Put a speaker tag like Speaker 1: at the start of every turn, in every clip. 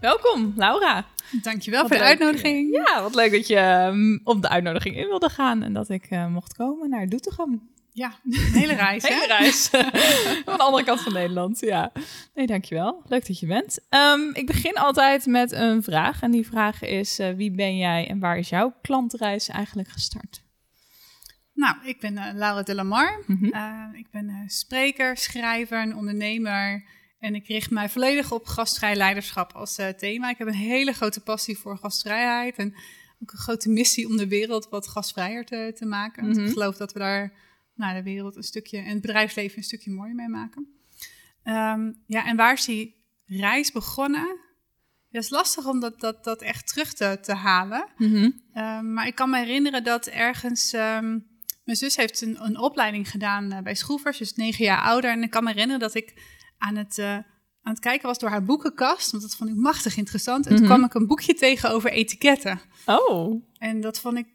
Speaker 1: Welkom, Laura.
Speaker 2: Dankjewel
Speaker 1: Wat
Speaker 2: voor de
Speaker 1: leuk.
Speaker 2: uitnodiging.
Speaker 1: Ja, wat leuk dat je um, op de uitnodiging in wilde gaan en dat ik uh, mocht komen naar Doetinchem.
Speaker 2: Ja, een hele reis.
Speaker 1: Hele
Speaker 2: hè?
Speaker 1: reis. Van de andere kant van Nederland, ja. Nee, dankjewel. Leuk dat je bent. Um, ik begin altijd met een vraag. En die vraag is, uh, wie ben jij en waar is jouw klantreis eigenlijk gestart?
Speaker 2: Nou, ik ben uh, Laura de Lamar.
Speaker 1: Mhm.
Speaker 2: Uh, ik ben spreker, schrijver en ondernemer. En ik richt mij volledig op gastvrij leiderschap als uh, thema. Ik heb een hele grote passie voor gastvrijheid. En ook een grote missie om de wereld wat gastvrijer te, te maken. Want
Speaker 1: Mhm.
Speaker 2: ik geloof dat we daar nou, de wereld een stukje en het bedrijfsleven een stukje mooier mee maken. Ehm, ja, en waar is die reis begonnen? Het is lastig om dat, dat, dat echt terug te, te halen.
Speaker 1: Mhm.
Speaker 2: Um, maar ik kan me herinneren dat ergens. Um, mijn zus heeft een, een opleiding gedaan uh, bij Schroevers, dus negen jaar ouder. En ik kan me herinneren dat ik aan het, uh, aan het kijken was door haar boekenkast. Want dat vond ik machtig interessant. En
Speaker 1: Mhm.
Speaker 2: toen kwam ik een boekje tegen over etiketten.
Speaker 1: Oh,
Speaker 2: En dat vond ik.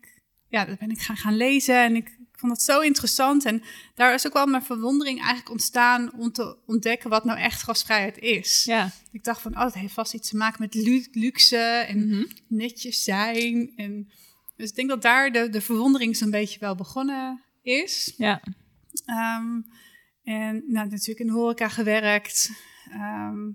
Speaker 2: Ja, dat ben ik gaan, gaan lezen. En ik, ik vond het zo interessant. En daar is ook wel mijn verwondering eigenlijk ontstaan om te ontdekken wat nou echt gasvrijheid is.
Speaker 1: ja.
Speaker 2: Ik dacht van, oh, het heeft vast iets te maken met lu- luxe en
Speaker 1: Mhm.
Speaker 2: netjes zijn. En dus ik denk dat daar de, de verwondering zo'n beetje wel begonnen is.
Speaker 1: Ja.
Speaker 2: Ehm, en nou, natuurlijk in de horeca gewerkt. Ehm,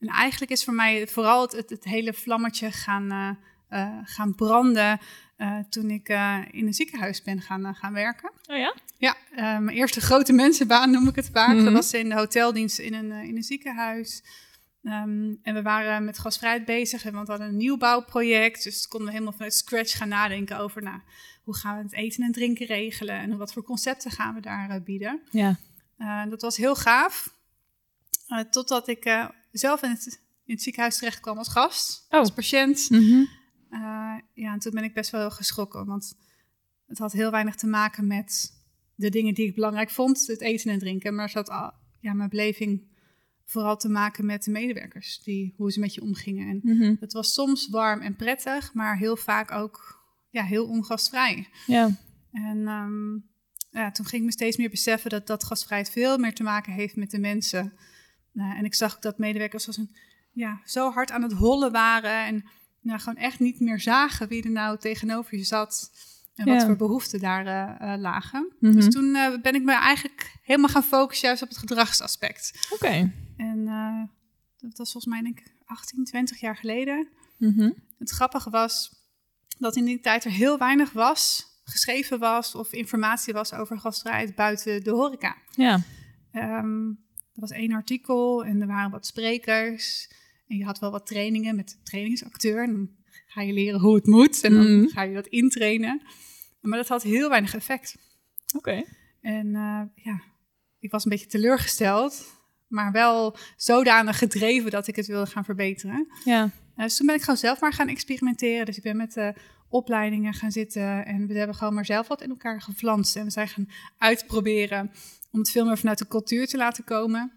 Speaker 2: en eigenlijk is voor mij vooral het, het, het hele vlammetje gaan, eh, eh, gaan branden eh, toen ik in een ziekenhuis ben gaan, gaan werken.
Speaker 1: Oh ja?
Speaker 2: Ja, mijn eerste grote mensenbaan noem ik het vaak.
Speaker 1: Mhm.
Speaker 2: Dat was in de hoteldienst in een, in een ziekenhuis. Ehm, en we waren met gasvrijheid bezig, want we hadden een nieuwbouwproject. Dus konden we helemaal vanuit scratch gaan nadenken over nou, hoe gaan we het eten en drinken regelen en wat voor concepten gaan we daar bieden.
Speaker 1: Ja.
Speaker 2: Uh, dat was heel gaaf. Uh, totdat ik uh, zelf in het, in het ziekenhuis terecht kwam als gast,
Speaker 1: Oh.
Speaker 2: als patiënt.
Speaker 1: Mhm.
Speaker 2: Ja, en toen ben ik best wel geschrokken, want het had heel weinig te maken met de dingen die ik belangrijk vond, het eten en drinken. Maar had al, ja, mijn beleving vooral te maken met de medewerkers, die, hoe ze met je omgingen. En
Speaker 1: Mhm.
Speaker 2: het was soms warm en prettig, maar heel vaak ook ja, heel ongastvrij.
Speaker 1: Ja.
Speaker 2: En um, ja, toen ging ik me steeds meer beseffen dat, dat gastvrijheid veel meer te maken heeft met de mensen. Uh, en ik zag dat medewerkers als een, ja, zo hard aan het hollen waren en nou, gewoon echt niet meer zagen wie er nou tegenover je zat en wat
Speaker 1: Ja.
Speaker 2: voor behoeften daar uh, uh, lagen.
Speaker 1: Mhm.
Speaker 2: Dus toen uh, ben ik me eigenlijk helemaal gaan focussen juist op het gedragsaspect.
Speaker 1: Oké.
Speaker 2: En uh, dat was volgens mij denk ik 18, 20 jaar geleden.
Speaker 1: Mhm.
Speaker 2: Het grappige was dat in die tijd er heel weinig was, geschreven was of informatie was over gastvrijheid buiten de horeca.
Speaker 1: Ja.
Speaker 2: Um, er was één artikel en er waren wat sprekers. En je had wel wat trainingen met de trainingsacteur. En dan ga je leren hoe het moet en dan
Speaker 1: Mhm.
Speaker 2: ga je dat intrainen. Maar dat had heel weinig effect.
Speaker 1: Oké.
Speaker 2: En uh, ja, ik was een beetje teleurgesteld, maar wel zodanig gedreven dat ik het wilde gaan verbeteren.
Speaker 1: Ja.
Speaker 2: Uh, dus toen ben ik gewoon zelf maar gaan experimenteren. Dus ik ben met de opleidingen gaan zitten en we hebben gewoon maar zelf wat in elkaar geflanst. En we zijn gaan uitproberen om het veel meer vanuit de cultuur te laten komen.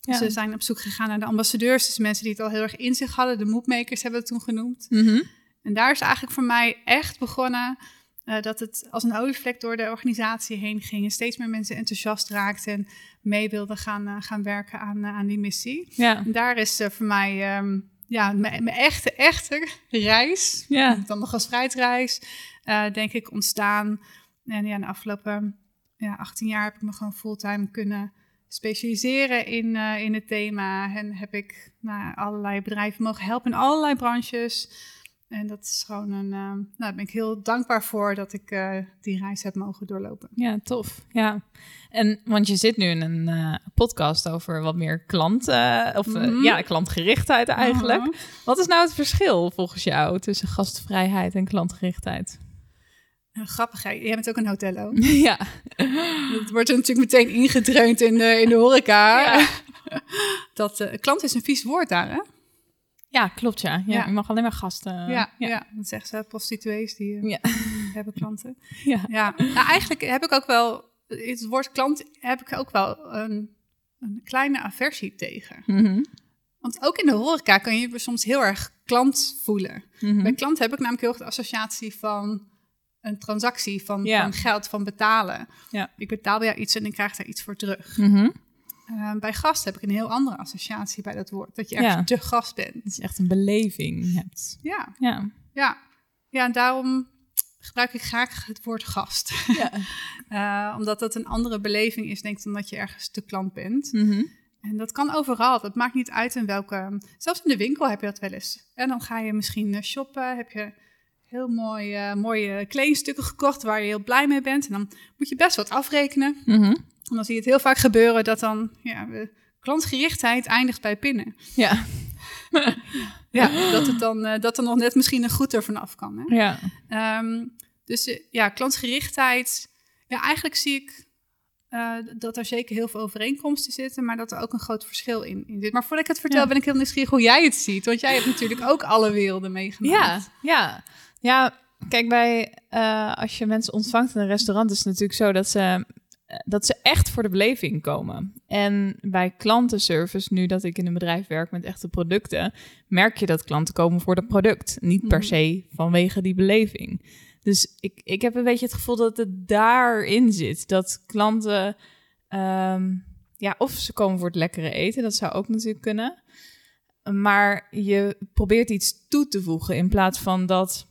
Speaker 1: Ja.
Speaker 2: We zijn op zoek gegaan naar de ambassadeurs, dus mensen die het al heel erg in zich hadden. De moedmakers hebben we het toen genoemd.
Speaker 1: Mhm.
Speaker 2: En daar is eigenlijk voor mij echt begonnen uh, dat het als een olievlek door de organisatie heen ging. En steeds meer mensen enthousiast raakten en mee wilden gaan, uh, gaan werken aan, uh, aan die missie.
Speaker 1: Ja.
Speaker 2: En daar is voor mij um, ja, mijn echte, echte reis,
Speaker 1: Ja.
Speaker 2: dan de gastvrijheidsreis, uh, denk ik ontstaan. En ja, de afgelopen ja, 18 jaar heb ik me gewoon fulltime kunnen specialiseren in, uh, in het thema. En heb ik nou, allerlei bedrijven mogen helpen in allerlei branches. En dat is gewoon een. Uh, nou, daar ben ik heel dankbaar voor dat ik uh, die reis heb mogen doorlopen.
Speaker 1: Ja, tof. Ja. En want je zit nu in een uh, podcast over wat meer klant, of mm -hmm. ja, klantgerichtheid eigenlijk.
Speaker 2: Mhm.
Speaker 1: Wat is nou het verschil volgens jou tussen gastvrijheid en klantgerichtheid?
Speaker 2: Grappig, hè? jij bent ook een hotello.
Speaker 1: ja.
Speaker 2: Dat wordt er natuurlijk meteen ingedreund in de, in de horeca.
Speaker 1: Ja.
Speaker 2: Dat klant is een vies woord daar, hè?
Speaker 1: Ja, klopt ja. ja.
Speaker 2: Ja.
Speaker 1: Je mag alleen maar gasten.
Speaker 2: ja, ja. dat zeggen ze, prostituees die eh,
Speaker 1: Ja.
Speaker 2: hebben klanten.
Speaker 1: Ja.
Speaker 2: Ja, nou, eigenlijk heb ik ook wel, het woord klant heb ik ook wel een, een kleine aversie tegen.
Speaker 1: Mhm.
Speaker 2: Want ook in de horeca kan je je soms heel erg klant voelen.
Speaker 1: Mhm.
Speaker 2: Bij klant heb ik namelijk heel erg de associatie van een transactie, van,
Speaker 1: Ja.
Speaker 2: van geld, van betalen.
Speaker 1: Ja.
Speaker 2: Ik betaal bij jou iets en ik krijg daar iets voor terug.
Speaker 1: Mhm.
Speaker 2: Eh, bij gast heb ik een heel andere associatie bij dat woord. Dat je ergens
Speaker 1: Ja.
Speaker 2: te gast bent.
Speaker 1: Het is echt een beleving hebt.
Speaker 2: Ja,
Speaker 1: Ja.
Speaker 2: ja. ja, en daarom gebruik ik graag het woord gast.
Speaker 1: Ja.
Speaker 2: Eh, omdat dat een andere beleving is, denk ik, dan dat je ergens te klant bent.
Speaker 1: Mhm.
Speaker 2: En dat kan overal. Dat maakt niet uit in welke. Zelfs in de winkel heb je dat wel eens. En dan ga je misschien eh, shoppen. Heb je heel mooi, mooie kledingstukken gekocht waar je heel blij mee bent. En dan moet je best wat afrekenen.
Speaker 1: Mhm.
Speaker 2: En dan zie je het heel vaak gebeuren dat dan ja, klantgerichtheid eindigt bij pinnen.
Speaker 1: Ja.
Speaker 2: Ja, dat, het dan, eh, dat er nog net misschien een goed er vanaf kan. Hè?
Speaker 1: Ja.
Speaker 2: Ehm, dus eh, ja, klantgerichtheid. Ja, eigenlijk zie ik eh, dat er zeker heel veel overeenkomsten zitten, maar dat er ook een groot verschil in, in zit. Maar voordat ik het vertel,
Speaker 1: Ja.
Speaker 2: ben ik heel nieuwsgierig hoe jij het ziet. Want jij hebt natuurlijk ook alle werelden
Speaker 1: Ja,
Speaker 2: meegemaakt.
Speaker 1: ja. Ja, kijk, bij, als je mensen ontvangt in een restaurant, is het natuurlijk zo dat ze, dat ze echt voor de beleving komen. En bij klantenservice, nu dat ik in een bedrijf werk met echte producten, merk je dat klanten komen voor dat product. Niet per
Speaker 2: Mhm.
Speaker 1: se vanwege die beleving. Dus ik, ik heb een beetje het gevoel dat het daarin zit. Dat klanten, ehm, ja, of ze komen voor het lekkere eten, dat zou ook natuurlijk kunnen. Maar je probeert iets toe te voegen in plaats van dat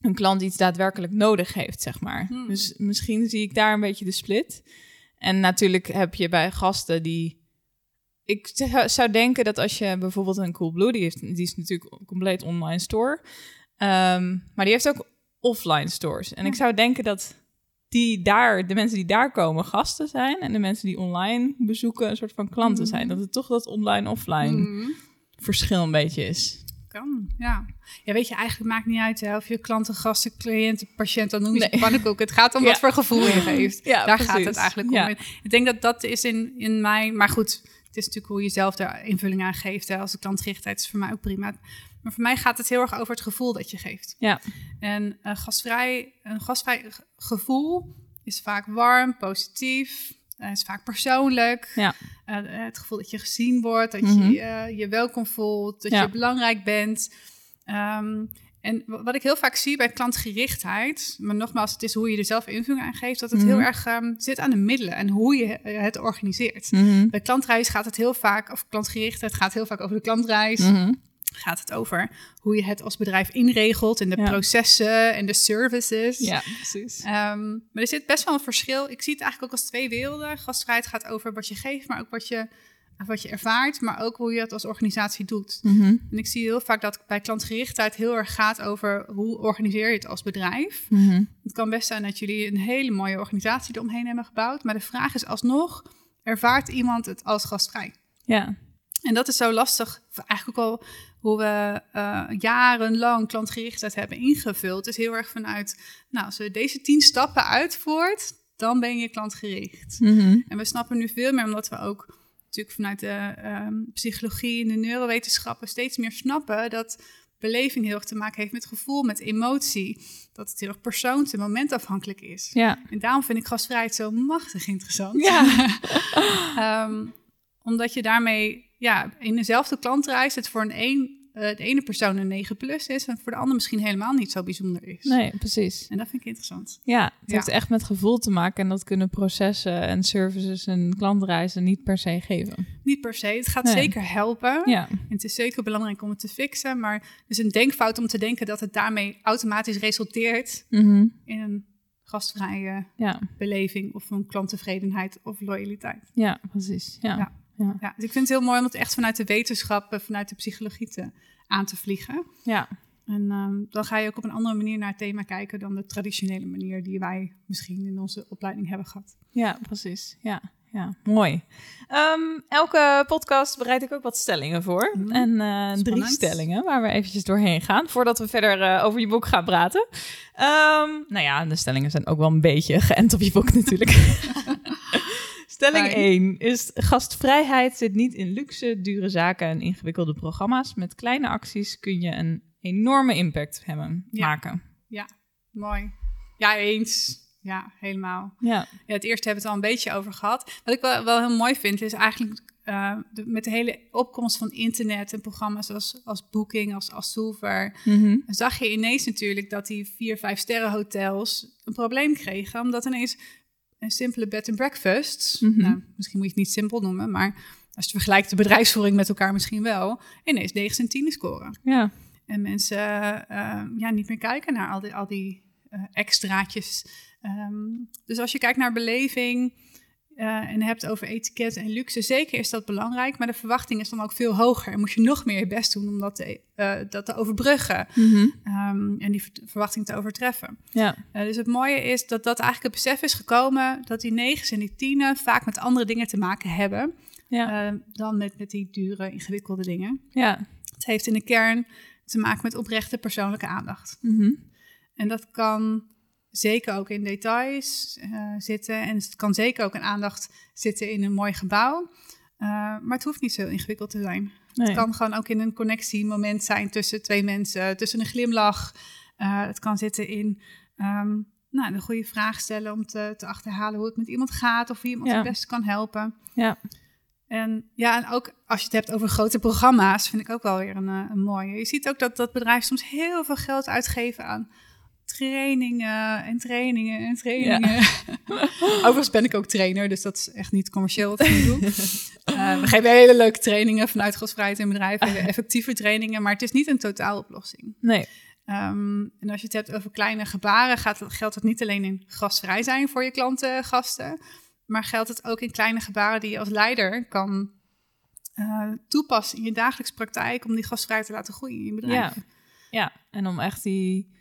Speaker 1: een klant iets daadwerkelijk nodig heeft, zeg maar.
Speaker 2: Hmm.
Speaker 1: Dus misschien zie ik daar een beetje de split. En natuurlijk heb je bij gasten die. Ik zou denken dat als je bijvoorbeeld een Coolblue, die, heeft, die is natuurlijk een compleet online store. Ehm, maar die heeft ook offline stores. En ik zou denken dat die daar, de mensen die daar komen, gasten zijn. En de mensen die online bezoeken, een soort van klanten
Speaker 2: Mhm.
Speaker 1: zijn. Dat het toch dat online-offline
Speaker 2: Mhm.
Speaker 1: verschil een beetje is.
Speaker 2: Kan, ja. Ja, weet je, eigenlijk maakt niet uit hè, of je klanten, gasten, cliënten, patiënt, dan noem je
Speaker 1: Nee.
Speaker 2: pannenkoek. Het gaat om
Speaker 1: Ja.
Speaker 2: wat voor gevoel je geeft.
Speaker 1: Ja,
Speaker 2: Daar gaat het eigenlijk om.
Speaker 1: Ja.
Speaker 2: Ik denk dat dat is in, in mijn... Maar goed, het is natuurlijk hoe je zelf daar invulling aan geeft. Hè. Als de klantgerichtheid is voor mij ook prima. Maar voor mij gaat het heel erg over het gevoel dat je geeft.
Speaker 1: Ja.
Speaker 2: En eh, gastvrij, een gastvrij ge- gevoel is vaak warm, positief, eh, is vaak persoonlijk.
Speaker 1: Ja.
Speaker 2: Eh, het gevoel dat je gezien wordt, dat
Speaker 1: Mhm.
Speaker 2: je eh, je welkom voelt, dat
Speaker 1: Ja.
Speaker 2: je belangrijk bent. Ehm, en wa- wat ik heel vaak zie bij klantgerichtheid, maar nogmaals, het is hoe je er zelf invulling aan geeft, dat het
Speaker 1: Mhm.
Speaker 2: heel erg ehm, zit aan de middelen en hoe je eh, het organiseert.
Speaker 1: Mhm.
Speaker 2: Bij klantreis gaat het heel vaak, of klantgerichtheid gaat heel vaak over de klantreis. Gaat het over hoe je het als bedrijf inregelt en de
Speaker 1: Ja.
Speaker 2: processen en de services.
Speaker 1: Ja, precies.
Speaker 2: Ehm, maar er zit best wel een verschil. Ik zie het eigenlijk ook als twee werelden. Gastvrijheid gaat over wat je geeft, maar ook wat je, wat je ervaart, maar ook hoe je het als organisatie doet.
Speaker 1: Mhm.
Speaker 2: En ik zie heel vaak dat bij klantgerichtheid heel erg gaat over hoe organiseer je het als bedrijf.
Speaker 1: Mhm.
Speaker 2: Het kan best zijn dat jullie een hele mooie organisatie eromheen hebben gebouwd, maar de vraag is alsnog, ervaart iemand het als gastvrij?
Speaker 1: Ja.
Speaker 2: En dat is zo lastig, eigenlijk ook al hoe we eh, jarenlang klantgerichtheid hebben ingevuld. is heel erg vanuit, nou, als we deze tien stappen uitvoert, dan ben je klantgericht.
Speaker 1: Mhm.
Speaker 2: En we snappen nu veel meer, omdat we ook natuurlijk vanuit de ehm, psychologie en de neurowetenschappen steeds meer snappen dat beleving heel erg te maken heeft met gevoel, met emotie. Dat het heel erg persoons- en momentafhankelijk is.
Speaker 1: Ja.
Speaker 2: En daarom vind ik gastvrijheid zo machtig interessant.
Speaker 1: Ja.
Speaker 2: Ehm, omdat je daarmee ja, in dezelfde klantreis het voor een een, eh, de ene persoon een 9 plus is en voor de ander misschien helemaal niet zo bijzonder is.
Speaker 1: Nee, precies.
Speaker 2: En dat vind ik interessant.
Speaker 1: Ja, het
Speaker 2: Ja.
Speaker 1: heeft echt met gevoel te maken en dat kunnen processen en services en klantreizen niet per se geven.
Speaker 2: Niet per se, het gaat
Speaker 1: Nee.
Speaker 2: zeker helpen.
Speaker 1: Ja,
Speaker 2: En het is zeker belangrijk om het te fixen, maar het is een denkfout om te denken dat het daarmee automatisch resulteert
Speaker 1: Mhm.
Speaker 2: in een gastvrije
Speaker 1: ja,
Speaker 2: beleving of een klanttevredenheid of loyaliteit.
Speaker 1: ja, precies. Ja.
Speaker 2: Ja.
Speaker 1: Ja.
Speaker 2: Ja, dus ik vind het heel mooi om het echt vanuit de wetenschap, eh, vanuit de psychologie te, aan te vliegen.
Speaker 1: Ja.
Speaker 2: En ehm, dan ga je ook op een andere manier naar het thema kijken dan de traditionele manier die wij misschien in onze opleiding hebben gehad.
Speaker 1: Ja, precies. Ja, ja, mooi. Ehm, elke podcast bereid ik ook wat stellingen voor.
Speaker 2: Mhm.
Speaker 1: En eh, drie stellingen waar we eventjes doorheen gaan voordat we verder eh, over je boek gaan praten. Ehm, nou ja, de stellingen zijn ook wel een beetje geënt op je boek natuurlijk. Stelling
Speaker 2: Fijn.
Speaker 1: 1 is gastvrijheid zit niet in luxe, dure zaken en ingewikkelde programma's. Met kleine acties kun je een enorme impact hebben,
Speaker 2: Ja.
Speaker 1: maken.
Speaker 2: Mooi. Ja, eens. Ja, helemaal.
Speaker 1: Ja,
Speaker 2: Ja, het eerste hebben we het al een beetje over gehad. Wat ik wel, wel heel mooi vind, is eigenlijk eh, de- met de hele opkomst van internet en programma's als, als Booking, als, Silver,
Speaker 1: Mhm.
Speaker 2: zag je ineens natuurlijk dat die vier, vijf sterren hotels een probleem kregen. Omdat ineens een simpele bed and breakfast,
Speaker 1: Mhm.
Speaker 2: nou, misschien moet je het niet simpel noemen, maar als je vergelijkt de bedrijfsvoering met elkaar misschien wel, ineens 9 en 10 scoren.
Speaker 1: ja,
Speaker 2: En mensen eh, ja, niet meer kijken naar al die, al die eh, extraatjes. Ehm, dus als je kijkt naar beleving eh, en hebt over etiket en luxe, zeker is dat belangrijk. Maar de verwachting is dan ook veel hoger. En moet je nog meer je best doen om dat te, eh, dat te overbruggen
Speaker 1: Mhm.
Speaker 2: ehm, en die ver- verwachting te overtreffen.
Speaker 1: ja,
Speaker 2: Eh, dus het mooie is dat dat eigenlijk het besef is gekomen dat die negens en die tienen vaak met andere dingen te maken hebben
Speaker 1: ja,
Speaker 2: eh, dan met, met die dure, ingewikkelde dingen.
Speaker 1: ja.
Speaker 2: Het heeft in de kern te maken met oprechte persoonlijke aandacht.
Speaker 1: Mhm.
Speaker 2: En dat kan zeker ook in details eh, zitten. En het kan zeker ook in aandacht zitten in een mooi gebouw. Eh, maar het hoeft niet zo ingewikkeld te zijn.
Speaker 1: Nee.
Speaker 2: Het kan gewoon ook in een connectiemoment zijn tussen twee mensen, tussen een glimlach. Eh, het kan zitten in ehm, nou, een goede vraag stellen om te, te achterhalen hoe het met iemand gaat of wie iemand
Speaker 1: Ja.
Speaker 2: het beste kan helpen.
Speaker 1: Ja.
Speaker 2: En ja, en ook als je het hebt over grote programma's, vind ik ook wel weer een, een mooie. Je ziet ook dat dat bedrijven soms heel veel geld uitgeven aan trainingen en trainingen en trainingen. Overigens ben ik ook trainer, dus dat is echt niet commercieel wat ik doe. Eh, we geven hele leuke trainingen vanuit gastvrijheid in bedrijven, effectieve trainingen, maar het is niet een totaaloplossing.
Speaker 1: Nee.
Speaker 2: Ehm, en als je het hebt over kleine gebaren, gaat geldt het niet alleen in gastvrij zijn voor je klanten, gasten, maar geldt het ook in kleine gebaren die je als leider kan eh, toepassen in je dagelijkse praktijk om die gastvrijheid te laten groeien in je bedrijf.
Speaker 1: Ja. ja, en om echt die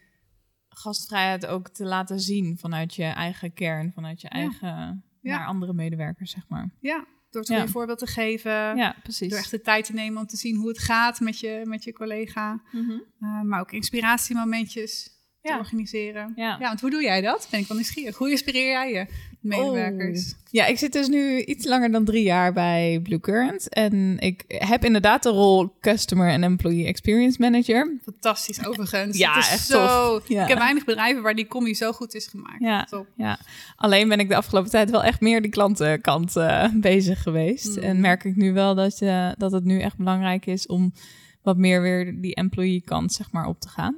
Speaker 1: gastvrijheid ook te laten zien vanuit je eigen kern, vanuit je
Speaker 2: Ja.
Speaker 1: eigen
Speaker 2: Ja.
Speaker 1: naar andere medewerkers, zeg maar.
Speaker 2: Ja, door het goede voorbeeld te geven,
Speaker 1: Ja, precies.
Speaker 2: door echt de tijd te nemen om te zien hoe het gaat met je, met je collega,
Speaker 1: Mhm.
Speaker 2: Eh, maar ook inspiratiemomentjes te organiseren.
Speaker 1: Ja.
Speaker 2: ja, want hoe doe jij dat? Ben ik wel nieuwsgierig. Hoe inspireer jij je medewerkers?
Speaker 1: Ja, ik zit dus nu iets langer dan drie jaar bij Blue Current. En ik heb inderdaad de rol Customer en Employee Experience Manager.
Speaker 2: Fantastisch, overigens.
Speaker 1: Ja,
Speaker 2: Het is
Speaker 1: echt
Speaker 2: zo.
Speaker 1: Ja.
Speaker 2: Ik heb weinig bedrijven waar die combi zo goed is gemaakt.
Speaker 1: Ja.
Speaker 2: Top.
Speaker 1: Ja, alleen ben ik de afgelopen tijd wel echt meer die klantenkant eh, bezig geweest.
Speaker 2: Mhm.
Speaker 1: En merk ik nu wel dat, je, dat het nu echt belangrijk is om wat meer weer die employee kant zeg maar op te gaan.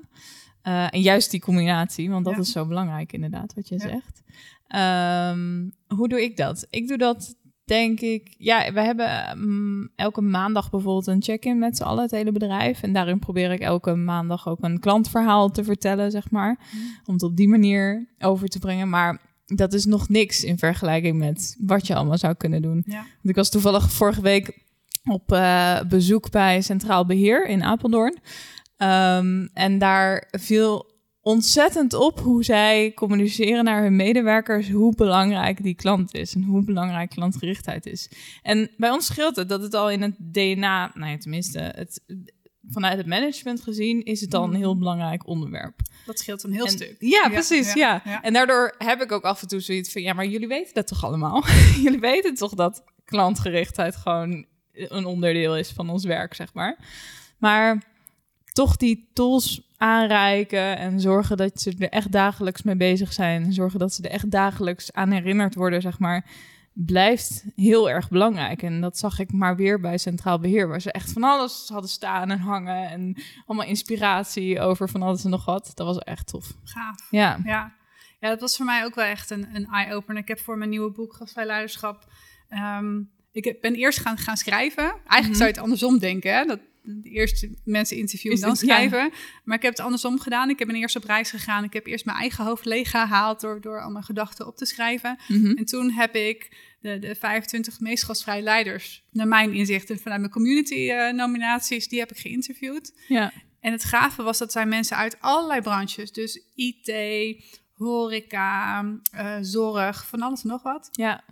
Speaker 1: Eh, en juist die combinatie, want dat
Speaker 2: Ja.
Speaker 1: is zo belangrijk inderdaad wat je
Speaker 2: Ja.
Speaker 1: zegt. Ehm, hoe doe ik dat? Ik doe dat denk ik... Ja, we hebben mm, elke maandag bijvoorbeeld een check-in met z'n allen, het hele bedrijf. En daarin probeer ik elke maandag ook een klantverhaal te vertellen, zeg maar. Om het op die manier over te brengen. Maar dat is nog niks in vergelijking met wat je allemaal zou kunnen doen.
Speaker 2: Ja.
Speaker 1: Want ik was toevallig vorige week op eh, bezoek bij Centraal Beheer in Apeldoorn. Ehm, en daar viel ontzettend op hoe zij communiceren naar hun medewerkers hoe belangrijk die klant is en hoe belangrijk klantgerichtheid is. En bij ons scheelt het dat het al in het DNA, nou ja, tenminste, het, vanuit het management gezien, is het al een heel belangrijk onderwerp.
Speaker 2: Dat scheelt een heel
Speaker 1: En-
Speaker 2: stuk.
Speaker 1: Ja, precies. Ja,
Speaker 2: ja.
Speaker 1: En daardoor heb ik ook af en toe zoiets van: ja, maar jullie weten dat toch allemaal? jullie weten toch dat klantgerichtheid gewoon een onderdeel is van ons werk, zeg maar. Maar toch die tools aanreiken en zorgen dat ze er echt dagelijks mee bezig zijn. En zorgen dat ze er echt dagelijks aan herinnerd worden, zeg maar. Blijft heel erg belangrijk. En dat zag ik maar weer bij Centraal Beheer, waar ze echt van alles hadden staan en hangen. En allemaal inspiratie over van alles en nog wat. Dat was echt tof.
Speaker 2: Gaaf.
Speaker 1: Ja.
Speaker 2: Ja. ja, dat was voor mij ook wel echt een, een eye-opener. Ik heb voor mijn nieuwe boek Gastvrij Leiderschap... ehm, ik ben eerst gaan, gaan schrijven. Eigenlijk
Speaker 1: Mhm.
Speaker 2: zou je het andersom denken, hè? Dat eerst mensen interviewen en dan
Speaker 1: ja.
Speaker 2: schrijven. Maar ik heb het andersom gedaan. Ik heb eerst op reis gegaan. Ik heb eerst mijn eigen hoofd leeggehaald... door, door al mijn gedachten op te schrijven.
Speaker 1: Mhm.
Speaker 2: En toen heb ik de, de 25 meest gastvrije leiders... naar mijn inzicht en vanuit mijn community-nominaties... die heb ik geïnterviewd.
Speaker 1: Ja.
Speaker 2: En het gave was dat zijn mensen uit allerlei branches. Dus IT, horeca, eh, zorg, van alles en nog wat.
Speaker 1: Ja.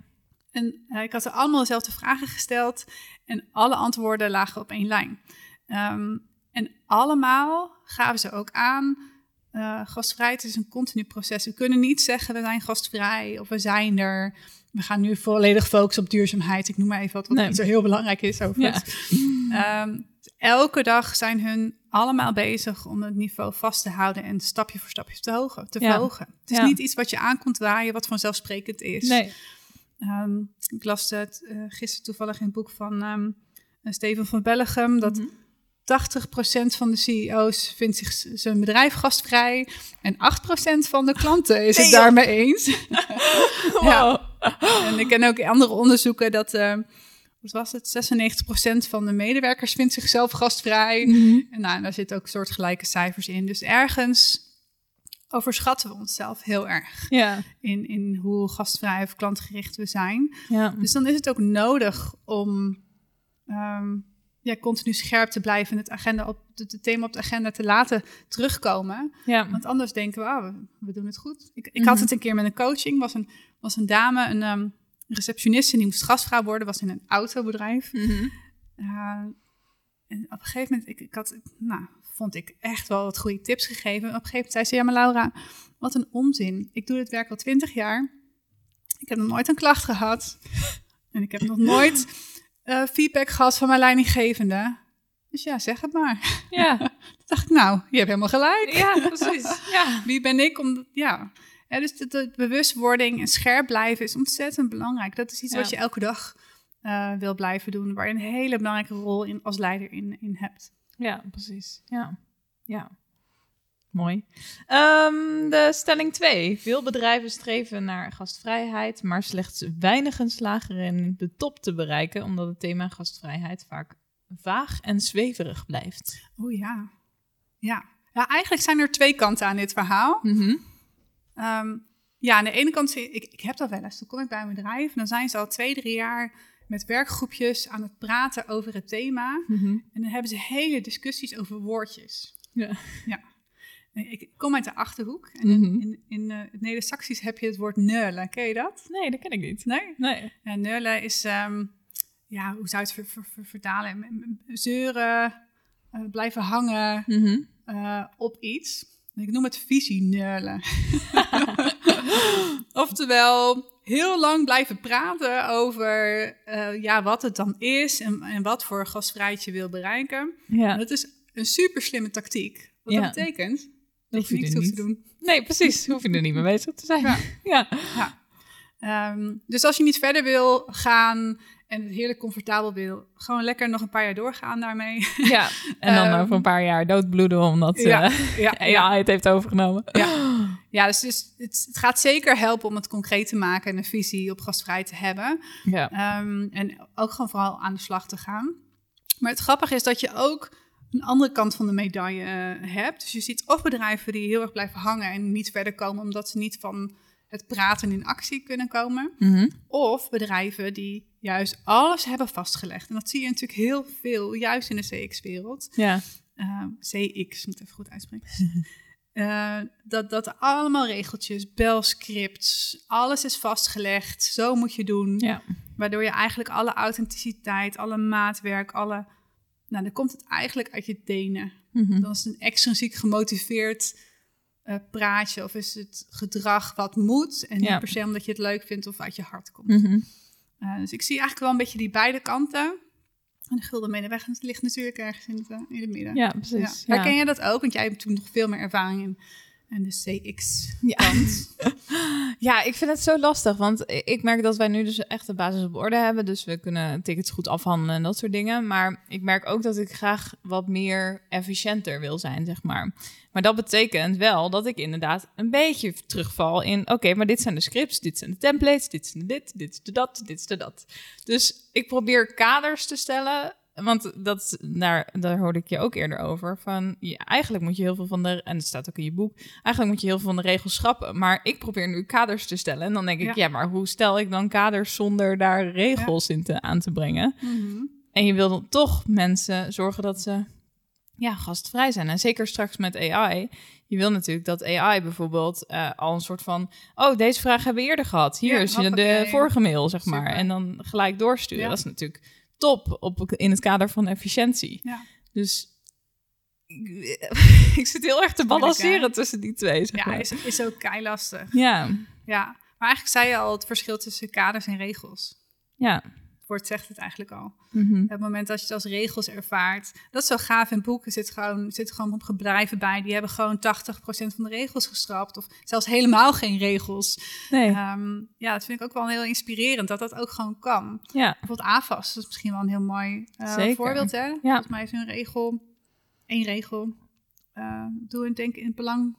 Speaker 2: En uh, ik had ze allemaal dezelfde vragen gesteld en alle antwoorden lagen op één lijn. Um, en allemaal gaven ze ook aan, uh, gastvrijheid is een continu proces. We kunnen niet zeggen, we zijn gastvrij of we zijn er. We gaan nu volledig focussen op duurzaamheid. Ik noem maar even wat, wat nee. zo heel belangrijk is over ja. um, elke dag zijn hun allemaal bezig om het niveau vast te houden en stapje voor stapje te, hogen, te ja. verhogen. Het is ja. niet iets wat je aan komt waaien, wat vanzelfsprekend is.
Speaker 1: Nee.
Speaker 2: Um, ik las het uh, gisteren toevallig in het boek van um, Steven van Bellegem, dat mm -hmm. 80% van de CEO's vindt zich zijn bedrijf gastvrij en 8% van de klanten is het daarmee eens.
Speaker 1: wow.
Speaker 2: ja. En ik ken ook andere onderzoeken dat, uh, wat was het, 96% van de medewerkers vindt zichzelf gastvrij. Mm -hmm. En nou, daar zitten ook soortgelijke cijfers in. Dus ergens overschatten we onszelf heel erg
Speaker 1: ja.
Speaker 2: in, in hoe gastvrij of klantgericht we zijn.
Speaker 1: Ja.
Speaker 2: Dus dan is het ook nodig om um, ja, continu scherp te blijven en het, agenda op, het, thema op de agenda te laten terugkomen.
Speaker 1: Ja.
Speaker 2: Want anders denken we, oh, we, we, doen het goed. Ik, ik
Speaker 1: Mhm.
Speaker 2: had het een keer met een coaching, was een, was een dame, een um, receptioniste, die moest gastvrouw worden, was in een autobedrijf.
Speaker 1: Mhm.
Speaker 2: Uh, en op een gegeven moment, ik, ik had, nou, vond ik echt wel wat goede tips gegeven. En op een gegeven moment zei ze, ja maar Laura, wat een onzin. Ik doe dit werk al twintig jaar. Ik heb nog nooit een klacht gehad. En ik heb nog nooit uh, feedback gehad van mijn leidinggevende. Dus ja, zeg het maar.
Speaker 1: Ja.
Speaker 2: Toen dacht ik, nou, je hebt helemaal gelijk.
Speaker 1: Ja, precies. Ja.
Speaker 2: Wie ben ik om, ja. ja dus de, de, bewustwording en scherp blijven is ontzettend belangrijk. Dat is iets ja. wat je elke dag uh, wil blijven doen, waar je een hele belangrijke rol in, als leider in, in hebt.
Speaker 1: Ja, precies. Ja, ja. Mooi. Um, de stelling 2. Veel bedrijven streven naar gastvrijheid, maar slechts weinigen slagen erin de top te bereiken, omdat het thema gastvrijheid vaak vaag en zweverig blijft.
Speaker 2: Oh ja. Ja. Ja, eigenlijk zijn er twee kanten aan dit verhaal.
Speaker 1: Mm -hmm.
Speaker 2: um, ja, aan de ene kant, ik, ik heb dat wel eens. Dan kom ik bij een bedrijf en dan zijn ze al twee, drie jaar met werkgroepjes aan het praten over het thema.
Speaker 1: Mm -hmm.
Speaker 2: En dan hebben ze hele discussies over woordjes.
Speaker 1: Ja.
Speaker 2: ja. Ik kom uit de Achterhoek. En in, mm -hmm. in, in uh, het Neder-Saxisch heb je het woord neulen. Ken je dat?
Speaker 1: Nee, dat ken ik niet.
Speaker 2: Nee?
Speaker 1: Nee.
Speaker 2: Ja, neulen is, um, ja, hoe zou je het ver, ver, ver, vertalen? Zeuren, uh, blijven hangen
Speaker 1: mm -hmm.
Speaker 2: uh, op iets. Ik noem het visieneulen. Oftewel, heel lang blijven praten over uh, ja, wat het dan is en, en wat voor gastvrijheid je wil bereiken.
Speaker 1: Ja.
Speaker 2: En dat is een super slimme tactiek. Wat
Speaker 1: ja.
Speaker 2: dat betekent
Speaker 1: dat
Speaker 2: je niks hoeft te doen.
Speaker 1: Nee, precies. Hoef je er niet mee bezig te zijn.
Speaker 2: Ja.
Speaker 1: ja.
Speaker 2: ja. Um, dus als je niet verder wil gaan en het heerlijk comfortabel wil, gewoon lekker nog een paar jaar doorgaan daarmee.
Speaker 1: Ja, en dan um, over een paar jaar doodbloeden omdat
Speaker 2: ja,
Speaker 1: uh,
Speaker 2: ja,
Speaker 1: ja, het heeft overgenomen.
Speaker 2: Ja, ja dus, dus het, het, gaat zeker helpen om het concreet te maken en een visie op gasvrij te hebben.
Speaker 1: Ja.
Speaker 2: Um, en ook gewoon vooral aan de slag te gaan. Maar het grappige is dat je ook een andere kant van de medaille uh, hebt. Dus je ziet of bedrijven die heel erg blijven hangen en niet verder komen omdat ze niet van het praten in actie kunnen komen.
Speaker 1: Mm -hmm.
Speaker 2: Of bedrijven die juist alles hebben vastgelegd. En dat zie je natuurlijk heel veel, juist in de CX-wereld.
Speaker 1: Ja.
Speaker 2: Uh, CX, moet even goed uitspreken. uh, dat, dat allemaal regeltjes, belscripts, alles is vastgelegd. Zo moet je doen.
Speaker 1: Ja.
Speaker 2: Waardoor je eigenlijk alle authenticiteit, alle maatwerk, alle... Nou, dan komt het eigenlijk uit je tenen.
Speaker 1: Mm -hmm.
Speaker 2: Dan is het een extrinsiek gemotiveerd uh, praatje of is het gedrag wat moet en niet per se omdat je het leuk vindt of uit je hart komt.
Speaker 1: Mm -hmm.
Speaker 2: uh, dus ik zie eigenlijk wel een beetje die beide kanten. En de gulden middenweg ligt natuurlijk ergens in het, uh, in het midden.
Speaker 1: Ja, precies.
Speaker 2: Ja. Herken jij dat ook? Want jij hebt toen nog veel meer ervaring in, in de CX-kant.
Speaker 1: Ja. ja, ik vind het zo lastig. Want ik merk dat wij nu dus echt de basis op orde hebben. Dus we kunnen tickets goed afhandelen en dat soort dingen. Maar ik merk ook dat ik graag wat meer efficiënter wil zijn, zeg maar. Maar dat betekent wel dat ik inderdaad een beetje terugval in... oké, okay, maar dit zijn de scripts, dit zijn de templates, dit is de dit, dit is de dat, dit is de dat. Dus ik probeer kaders te stellen... Want dat, daar, daar hoorde ik je ook eerder over. Van, ja, eigenlijk moet je heel veel van de... En het staat ook in je boek. Eigenlijk moet je heel veel van de regels schrappen. Maar ik probeer nu kaders te stellen. En dan denk ik, ja, ja maar hoe stel ik dan kaders... zonder daar regels ja. in te, aan te brengen?
Speaker 2: Mm -hmm.
Speaker 1: En je wil dan toch mensen zorgen dat ze ja, gastvrij zijn. En zeker straks met AI. Je wil natuurlijk dat AI bijvoorbeeld uh, al een soort van... oh, deze vraag hebben we eerder gehad. Hier
Speaker 2: Ja,
Speaker 1: is de vorige mail, zeg maar.
Speaker 2: Super.
Speaker 1: En dan gelijk doorsturen.
Speaker 2: Ja.
Speaker 1: Dat is natuurlijk top op, in het kader van efficiëntie.
Speaker 2: Ja.
Speaker 1: Dus ik zit heel erg te balanceren tussen die twee, zeg
Speaker 2: Ja, is, is ook kei lastig.
Speaker 1: Ja,
Speaker 2: Ja, maar eigenlijk zei je al het verschil tussen kaders en regels.
Speaker 1: ja.
Speaker 2: Woord zegt het eigenlijk al.
Speaker 1: Mhm.
Speaker 2: Het moment dat je het als regels ervaart. Dat is zo gaaf in boeken. Zit gewoon, zit gewoon op bedrijven bij. Die hebben gewoon 80% van de regels geschrapt. Of zelfs helemaal geen regels.
Speaker 1: Nee,
Speaker 2: Ehm, ja, dat vind ik ook wel heel inspirerend. Dat dat ook gewoon kan.
Speaker 1: ja.
Speaker 2: Bijvoorbeeld AFAS. Dat is misschien wel een heel mooi eh, voorbeeld. Hè?
Speaker 1: Ja.
Speaker 2: Volgens mij is een regel. één regel. Eh, doe en denk in het belang.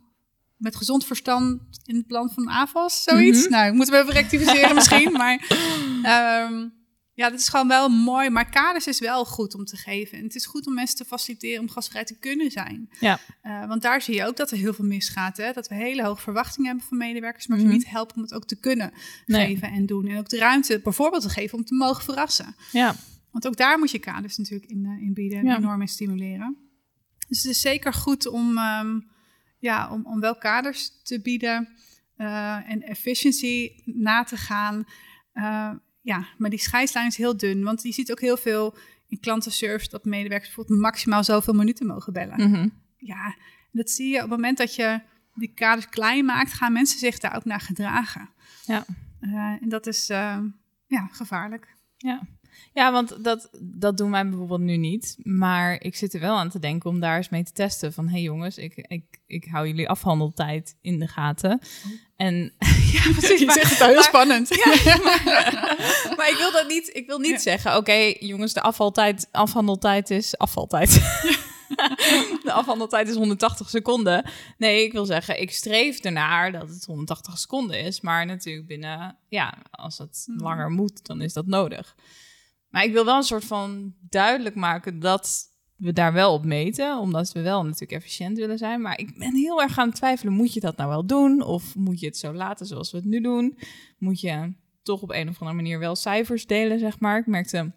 Speaker 2: Met gezond verstand in het belang van AFAS, zoiets.
Speaker 1: Mhm.
Speaker 2: Nou, ik moet hem even rectificeren misschien. Maar ehm, ja, dat is gewoon wel mooi. Maar kaders is wel goed om te geven. En het is goed om mensen te faciliteren om gastvrij te kunnen zijn.
Speaker 1: Ja.
Speaker 2: Eh, want daar zie je ook dat er heel veel misgaat. Hè? Dat we hele hoge verwachtingen hebben van medewerkers. Maar ze
Speaker 1: Mhm.
Speaker 2: niet helpen om het ook te kunnen
Speaker 1: Nee.
Speaker 2: geven en doen. En ook de ruimte bijvoorbeeld te geven om te mogen verrassen.
Speaker 1: Ja,
Speaker 2: Want ook daar moet je kaders natuurlijk in, eh, in bieden en
Speaker 1: Ja.
Speaker 2: enorm in stimuleren. Dus het is zeker goed om, ehm, ja, om, om wel kaders te bieden eh, en efficiency na te gaan. Ja, maar die scheidslijn is heel dun. Want je ziet ook heel veel in klantenservice dat medewerkers bijvoorbeeld maximaal zoveel minuten mogen bellen.
Speaker 1: Mhm.
Speaker 2: Ja, dat zie je op het moment dat je die kaders klein maakt, gaan mensen zich daar ook naar gedragen.
Speaker 1: Ja.
Speaker 2: Eh, en dat is eh, ja, gevaarlijk.
Speaker 1: Ja. Ja, want dat, dat doen wij bijvoorbeeld nu niet. Maar ik zit er wel aan te denken om daar eens mee te testen. Van, hé hey jongens, ik, ik, ik hou jullie afhandeltijd in de gaten. En ja, precies.
Speaker 2: Je
Speaker 1: maar-
Speaker 2: zegt het heel
Speaker 1: maar-
Speaker 2: spannend.
Speaker 1: maar, maar ik wil dat niet, ik wil niet
Speaker 2: Ja.
Speaker 1: zeggen, oké jongens, de afvaltijd, afhandeltijd is afvaltijd. de afhandeltijd is 180 seconden. Nee, ik wil zeggen, ik streef ernaar dat het 180 seconden is. Maar natuurlijk binnen, ja, als het
Speaker 2: Mhm.
Speaker 1: langer moet, dan is dat nodig. Maar ik wil wel een soort van duidelijk maken dat we daar wel op meten, omdat we wel natuurlijk efficiënt willen zijn. Maar ik ben heel erg aan het twijfelen, moet je dat nou wel doen? Of moet je het zo laten zoals we het nu doen? Moet je toch op een of andere manier wel cijfers delen, zeg maar. Ik merkte,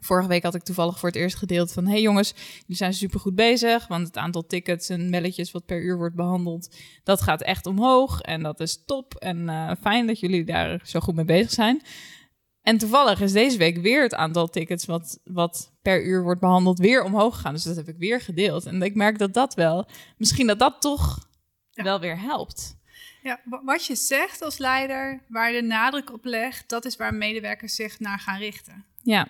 Speaker 1: vorige week had ik toevallig voor het eerst gedeeld van... hey jongens, jullie zijn supergoed bezig, want het aantal tickets en belletjes wat per uur wordt behandeld... dat gaat echt omhoog en dat is top en eh, fijn dat jullie daar zo goed mee bezig zijn. En toevallig is deze week weer het aantal tickets wat, wat per uur wordt behandeld weer omhoog gegaan. Dus dat heb ik weer gedeeld. En ik merk dat dat wel, misschien dat dat toch
Speaker 2: Ja.
Speaker 1: wel weer helpt.
Speaker 2: Ja, wa- wat je zegt als leider, waar je de nadruk op legt, dat is waar medewerkers zich naar gaan richten.
Speaker 1: Ja,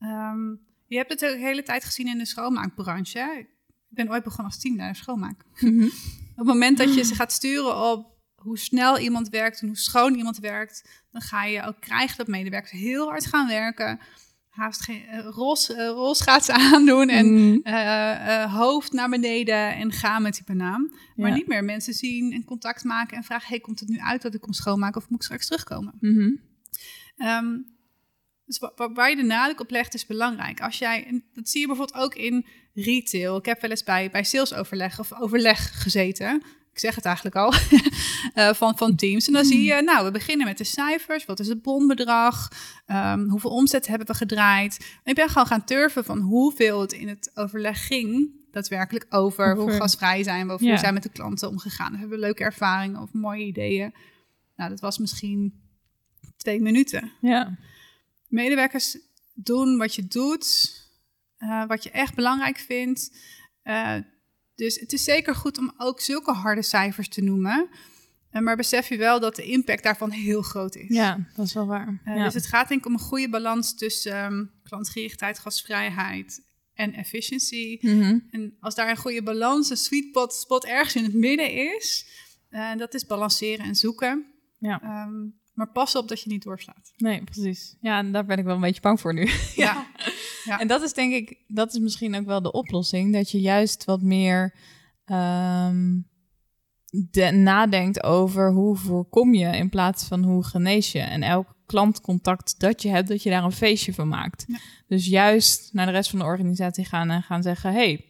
Speaker 2: Ehm, je hebt het de hele tijd gezien in de schoonmaakbranche. hè. Ik ben ooit begonnen als teamleider schoonmaak. Op het moment dat je ze gaat sturen op hoe snel iemand werkt en hoe schoon iemand werkt, dan ga je ook krijgen dat medewerkers heel hard gaan werken. Haast geen uh, rols, rolschaatsen aandoen en
Speaker 1: Mm,
Speaker 2: eh, hoofd naar beneden en gaan met die banaan. Maar
Speaker 1: ja.
Speaker 2: niet meer mensen zien en contact maken en vragen: hey, komt het nu uit dat ik kom schoonmaken of moet ik straks terugkomen?
Speaker 1: Mhm.
Speaker 2: Ehm, dus wa- wa- waar je de nadruk op legt is belangrijk. Als jij, en dat zie je bijvoorbeeld ook in retail. Ik heb wel eens bij, bij salesoverleg of overleg gezeten. Ik zeg het eigenlijk al, eh, van, van teams. En dan zie je, nou, we beginnen met de cijfers. Wat is het bonbedrag? Ehm, hoeveel omzet hebben we gedraaid? En ik ben gewoon gaan turven van hoeveel het in het overleg ging. Daadwerkelijk over, hoe gasvrij zijn we, of
Speaker 1: Ja.
Speaker 2: hoe zijn we met de klanten omgegaan. Hebben we leuke ervaringen of mooie ideeën? Nou, dat was misschien twee minuten
Speaker 1: ja.
Speaker 2: medewerkers doen wat je doet, eh, wat je echt belangrijk vindt. Eh, dus het is zeker goed om ook zulke harde cijfers te noemen. Eh, maar besef je wel dat de impact daarvan heel groot is.
Speaker 1: Ja, dat is wel waar.
Speaker 2: Eh,
Speaker 1: ja.
Speaker 2: Dus het gaat denk ik om een goede balans tussen ehm, klantgerichtheid, gastvrijheid en efficiency.
Speaker 1: Mhm.
Speaker 2: En als daar een goede balans, een sweet spot, spot ergens in het midden is, eh, dat is balanceren en zoeken.
Speaker 1: Ja.
Speaker 2: Ehm, maar pas op dat je niet doorslaat.
Speaker 1: Nee, precies. Ja, en daar ben ik wel een beetje bang voor nu.
Speaker 2: Ja. Ja.
Speaker 1: En dat is denk ik, dat is misschien ook wel de oplossing. Dat je juist wat meer ehm, de, nadenkt over hoe voorkom je in plaats van hoe genees je. En elk klantcontact dat je hebt, dat je daar een feestje van maakt.
Speaker 2: Ja.
Speaker 1: Dus juist naar de rest van de organisatie gaan en gaan zeggen... hey,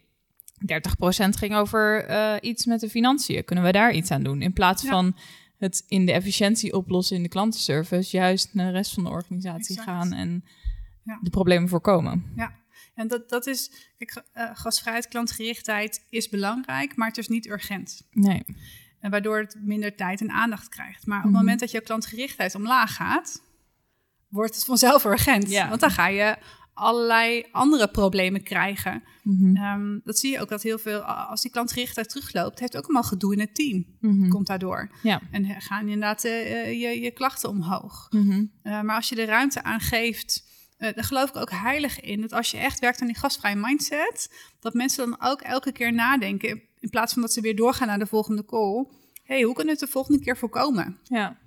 Speaker 1: 30% ging over eh, iets met de financiën. Kunnen we daar iets aan doen? In plaats
Speaker 2: Ja.
Speaker 1: van het in de efficiëntie oplossen in de klantenservice... juist naar de rest van de organisatie
Speaker 2: Exact.
Speaker 1: gaan en
Speaker 2: Ja.
Speaker 1: de problemen voorkomen.
Speaker 2: Ja, En dat, dat is, kijk, uh, gastvrijheid, klantgerichtheid is belangrijk, maar het is niet urgent.
Speaker 1: Nee.
Speaker 2: En waardoor het minder tijd en aandacht krijgt. Maar op
Speaker 1: Mhm.
Speaker 2: het moment dat jouw klantgerichtheid omlaag gaat, wordt het vanzelf urgent.
Speaker 1: Ja.
Speaker 2: Want dan ga je allerlei andere problemen krijgen.
Speaker 1: Mhm.
Speaker 2: Ehm, dat zie je ook dat heel veel, als die klantgerichtheid terugloopt, heeft ook allemaal gedoe in het team.
Speaker 1: Mhm.
Speaker 2: Komt daardoor.
Speaker 1: Ja.
Speaker 2: En eh, gaan inderdaad eh, eh, je, je klachten omhoog.
Speaker 1: Mhm.
Speaker 2: Uh, maar als je de ruimte aan geeft, uh, daar geloof ik ook heilig in. Dat als je echt werkt aan die gastvrije mindset, dat mensen dan ook elke keer nadenken. In plaats van dat ze weer doorgaan naar de volgende call. hey, hoe kunnen we het de volgende keer voorkomen?
Speaker 1: Ja.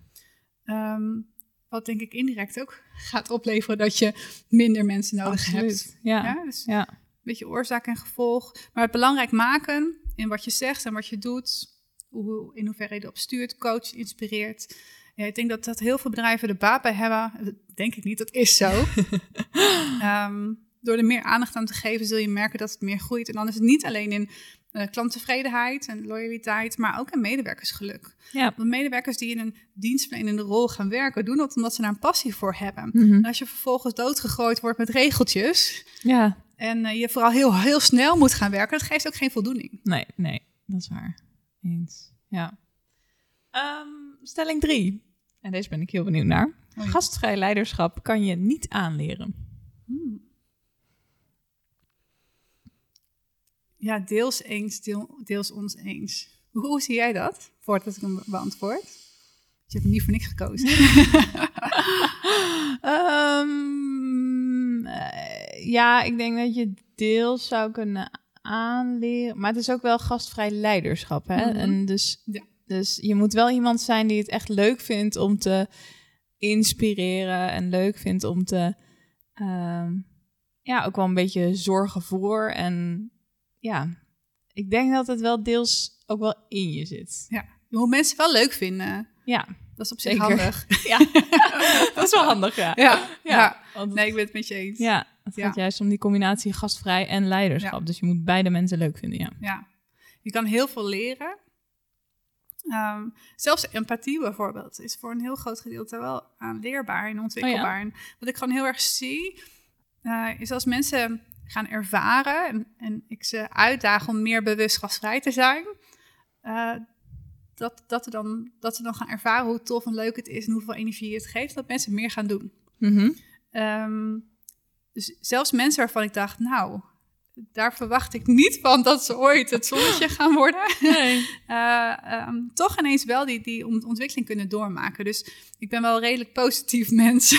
Speaker 2: Um, wat denk ik indirect ook gaat opleveren dat je minder mensen nodig
Speaker 1: Absoluut.
Speaker 2: hebt.
Speaker 1: Ja.
Speaker 2: Ja, dus
Speaker 1: Ja.
Speaker 2: een beetje oorzaak en gevolg. Maar het belangrijk maken in wat je zegt en wat je doet. Hoe, in hoeverre je erop stuurt, coach, inspireert. Ja, ik denk dat, dat heel veel bedrijven er baat bij hebben. Dat denk ik niet, dat is zo. um, door er meer aandacht aan te geven, zul je merken dat het meer groeit. En dan is het niet alleen in uh, klanttevredenheid en loyaliteit, maar ook in medewerkersgeluk.
Speaker 1: Ja.
Speaker 2: Want medewerkers die in een dienstverlenende rol gaan werken, doen dat omdat ze daar een passie voor hebben.
Speaker 1: Mhm.
Speaker 2: En als je vervolgens doodgegooid wordt met regeltjes
Speaker 1: Ja.
Speaker 2: en uh, je vooral heel, heel snel moet gaan werken, dat geeft ook geen voldoening.
Speaker 1: Nee, nee, dat is waar. Eens. Ja. Ehm, stelling drie. En deze ben ik heel benieuwd naar.
Speaker 2: Oh ja.
Speaker 1: Gastvrij leiderschap kan je niet aanleren.
Speaker 2: Hmm. Ja, deels eens, deel, deels ons eens. Hoe, hoe zie jij dat? Voordat ik hem beantwoord. Je hebt hem niet voor niks gekozen.
Speaker 1: um, uh, ja, ik denk dat je deels zou kunnen aanleren. Maar het is ook wel gastvrij leiderschap. Hè?
Speaker 2: Mm -hmm.
Speaker 1: En dus,
Speaker 2: ja.
Speaker 1: Dus je moet wel iemand zijn die het echt leuk vindt om te inspireren. En leuk vindt om te. Uh, ja, ook wel een beetje zorgen voor. En ja, ik denk dat het wel deels ook wel in je zit.
Speaker 2: Ja, je moet mensen wel leuk vinden.
Speaker 1: Ja.
Speaker 2: Dat is op zich
Speaker 1: Zeker.
Speaker 2: handig.
Speaker 1: Ja, dat is wel handig, ja.
Speaker 2: Ja, ja.
Speaker 1: ja.
Speaker 2: nee, ik ben het met je eens.
Speaker 1: Ja, het gaat ja. juist om die combinatie gastvrij en leiderschap. Dus je moet beide mensen leuk vinden, ja.
Speaker 2: Ja, je kan heel veel leren. Um, zelfs empathie bijvoorbeeld is voor een heel groot gedeelte wel aanleerbaar en ontwikkelbaar. Oh, en wat ik gewoon heel erg zie, uh, is als mensen gaan ervaren en, en, ik ze uitdaag om meer bewust gastvrij te zijn, uh, dat, dat, er dan, dat ze dan gaan ervaren hoe tof en leuk het is en hoeveel energie het geeft, dat mensen meer gaan doen.
Speaker 1: Mm -hmm.
Speaker 2: um, dus zelfs mensen waarvan ik dacht, nou, daar verwacht ik niet van dat ze ooit het zonnetje gaan worden.
Speaker 1: Nee.
Speaker 2: uh, um, toch ineens wel die, die ontwikkeling kunnen doormaken. Dus ik ben wel een redelijk positief mens.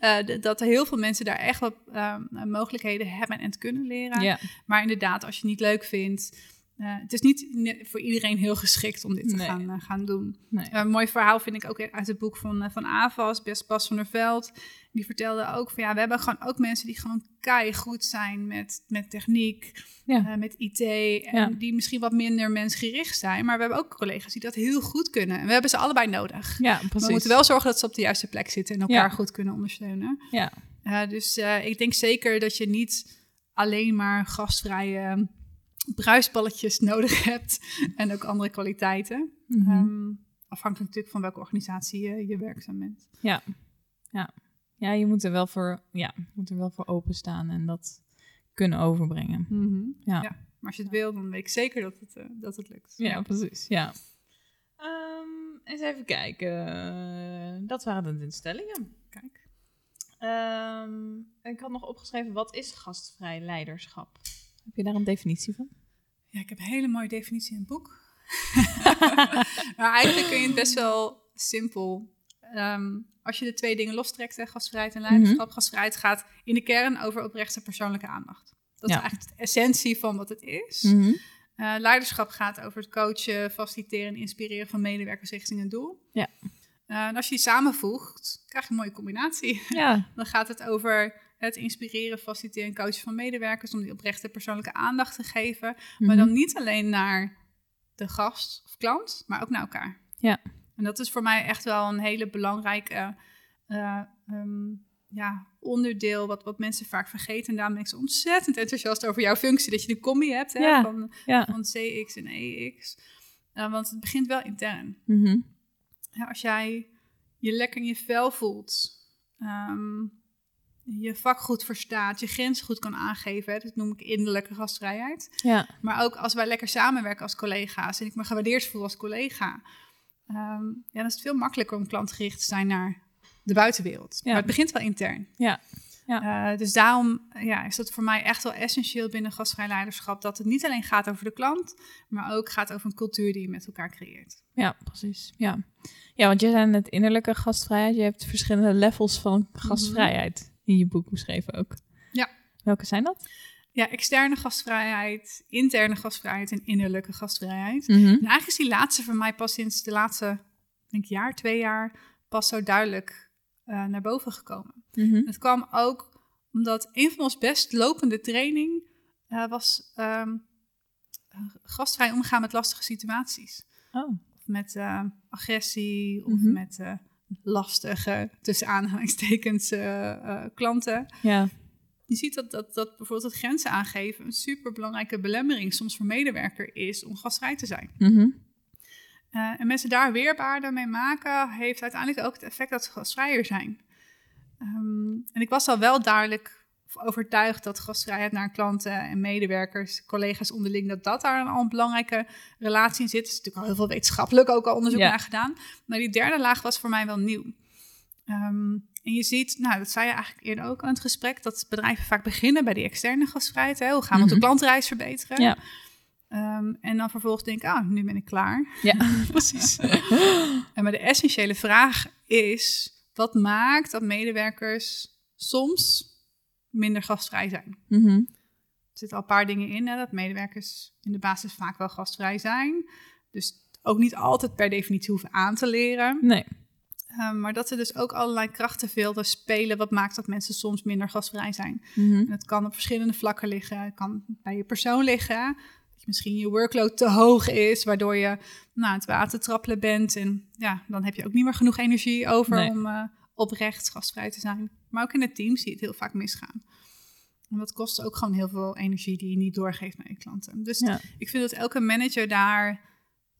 Speaker 2: uh, dat er heel veel mensen daar echt wat um, mogelijkheden hebben en kunnen leren.
Speaker 1: Ja.
Speaker 2: Maar inderdaad, als je het niet leuk vindt. Uh, het is niet voor iedereen heel geschikt om dit te
Speaker 1: Nee.
Speaker 2: gaan, uh, gaan doen.
Speaker 1: Nee.
Speaker 2: een mooi verhaal vind ik ook uit het boek van, van Avas, Best Bas van der Veld. Die vertelde ook van ja, we hebben gewoon ook mensen die gewoon kei goed zijn met, met techniek,
Speaker 1: Ja.
Speaker 2: met IT. En
Speaker 1: Ja.
Speaker 2: die misschien wat minder mensgericht zijn. Maar we hebben ook collega's die dat heel goed kunnen. En we hebben ze allebei nodig.
Speaker 1: Ja, precies.
Speaker 2: we moeten wel zorgen dat ze op de juiste plek zitten en elkaar
Speaker 1: Ja.
Speaker 2: goed kunnen ondersteunen.
Speaker 1: Ja.
Speaker 2: Dus ik denk zeker dat je niet alleen maar gastvrije bruisballetjes nodig hebt en ook andere kwaliteiten.
Speaker 1: Mm -hmm.
Speaker 2: um, afhankelijk natuurlijk van welke organisatie je, je werkzaam bent.
Speaker 1: Ja. Ja. ja, je moet er wel voor, ja, moet er wel voor openstaan en dat kunnen overbrengen.
Speaker 2: Mm -hmm.
Speaker 1: ja.
Speaker 2: ja. maar als je het wil, dan weet ik zeker dat het, uh, dat het lukt.
Speaker 1: Ja, ja. precies. Ja. Um, eens even kijken. Dat waren de instellingen.
Speaker 2: Kijk.
Speaker 1: Um, ik had nog opgeschreven, wat is gastvrij leiderschap? Heb je daar een definitie van?
Speaker 2: Ja, ik heb een hele mooie definitie in het boek. maar eigenlijk kun je het best wel simpel. Um, als je de twee dingen lostrekt, hè, gastvrijheid en leiderschap. Mm -hmm. Gastvrijheid gaat in de kern over oprechte persoonlijke aandacht. Dat
Speaker 1: ja.
Speaker 2: is eigenlijk de essentie van wat het is.
Speaker 1: Mm -hmm.
Speaker 2: uh, leiderschap gaat over het coachen, faciliteren en inspireren van medewerkers richting een doel.
Speaker 1: Ja.
Speaker 2: Uh, en als je die samenvoegt, krijg je een mooie combinatie.
Speaker 1: Ja.
Speaker 2: Dan gaat het over het inspireren, faciliteren en coachen van medewerkers om die oprechte persoonlijke aandacht te geven. Mm -hmm. Maar dan niet alleen naar de gast of klant, maar ook naar elkaar.
Speaker 1: Ja.
Speaker 2: En dat is voor mij echt wel een hele belangrijke uh, um, ja, onderdeel wat, wat mensen vaak vergeten. En daarom ben ik zo ontzettend enthousiast over jouw functie, dat je de combi hebt hè,
Speaker 1: ja.
Speaker 2: van,
Speaker 1: ja.
Speaker 2: van CX en EX. Uh, want het begint wel intern.
Speaker 1: Mm -hmm.
Speaker 2: ja, als jij je lekker in je vel voelt, um, je vak goed verstaat, je grens goed kan aangeven. Hè, dat noem ik innerlijke gastvrijheid.
Speaker 1: Ja.
Speaker 2: Maar ook als wij lekker samenwerken als collega's en ik me gewaardeerd voel als collega, ehm, ja, dan is het veel makkelijker om klantgericht te zijn naar de buitenwereld.
Speaker 1: Ja.
Speaker 2: Maar het begint wel intern.
Speaker 1: Ja.
Speaker 2: Eh, dus daarom ja, is dat voor mij echt wel essentieel binnen gastvrij leiderschap dat het niet alleen gaat over de klant, maar ook gaat over een cultuur die je met elkaar creëert.
Speaker 1: Ja, precies. Ja. ja, want je zei net innerlijke gastvrijheid. Je hebt verschillende levels van gastvrijheid in je boek beschreven ook.
Speaker 2: Ja.
Speaker 1: Welke zijn dat?
Speaker 2: Ja, externe gastvrijheid, interne gastvrijheid en innerlijke gastvrijheid.
Speaker 1: Mhm.
Speaker 2: En eigenlijk is die laatste voor mij pas sinds de laatste denk jaar, twee jaar pas zo duidelijk eh, naar boven gekomen.
Speaker 1: Mhm.
Speaker 2: Het kwam ook omdat een van ons best lopende training eh, was ehm, eh, gastvrij omgaan met lastige situaties.
Speaker 1: Oh.
Speaker 2: Of met eh, agressie of
Speaker 1: Mhm.
Speaker 2: met lastige, tussen aanhalingstekens, eh, eh, klanten.
Speaker 1: Ja.
Speaker 2: Je ziet dat, dat, dat bijvoorbeeld het grenzen aangeven een superbelangrijke belemmering soms voor medewerker is om gastvrij te zijn.
Speaker 1: Mhm.
Speaker 2: Eh, en mensen daar weerbaarder mee maken, heeft uiteindelijk ook het effect dat ze gastvrijer zijn. Ehm, en ik was al wel duidelijk overtuigd dat gastvrijheid naar klanten en medewerkers, collega's onderling, dat dat daar al een belangrijke relatie in zit. Er is natuurlijk al heel veel wetenschappelijk ook al onderzoek
Speaker 1: Ja.
Speaker 2: naar gedaan. Maar die derde laag was voor mij wel nieuw. Ehm, en je ziet, nou, dat zei je eigenlijk eerder ook aan het gesprek, dat bedrijven vaak beginnen bij die externe gastvrijheid. Hè? Hoe gaan we
Speaker 1: Mhm.
Speaker 2: onze klantreis verbeteren?
Speaker 1: Ja.
Speaker 2: Ehm, en dan vervolgens denken, ah, nu ben ik klaar.
Speaker 1: Ja, precies.
Speaker 2: En maar de essentiële vraag is: wat maakt dat medewerkers soms minder gastvrij zijn?
Speaker 1: Mhm.
Speaker 2: Er zitten al een paar dingen in, hè, dat medewerkers in de basis vaak wel gastvrij zijn. Dus ook niet altijd per definitie hoeven aan te leren.
Speaker 1: Nee.
Speaker 2: Ehm, maar dat er dus ook allerlei krachtenvelden spelen. Wat maakt dat mensen soms minder gastvrij zijn?
Speaker 1: Mhm.
Speaker 2: En het kan op verschillende vlakken liggen. Het kan bij je persoon liggen. Dat je misschien je workload te hoog is, waardoor je nou, het water trappelen bent. En ja, dan heb je ook niet meer genoeg energie over
Speaker 1: Nee.
Speaker 2: om eh, oprecht gastvrij te zijn. Maar ook in het team zie je het heel vaak misgaan. En dat kost ook gewoon heel veel energie die je niet doorgeeft naar je klanten. Dus
Speaker 1: Ja.
Speaker 2: ik vind dat elke manager daar,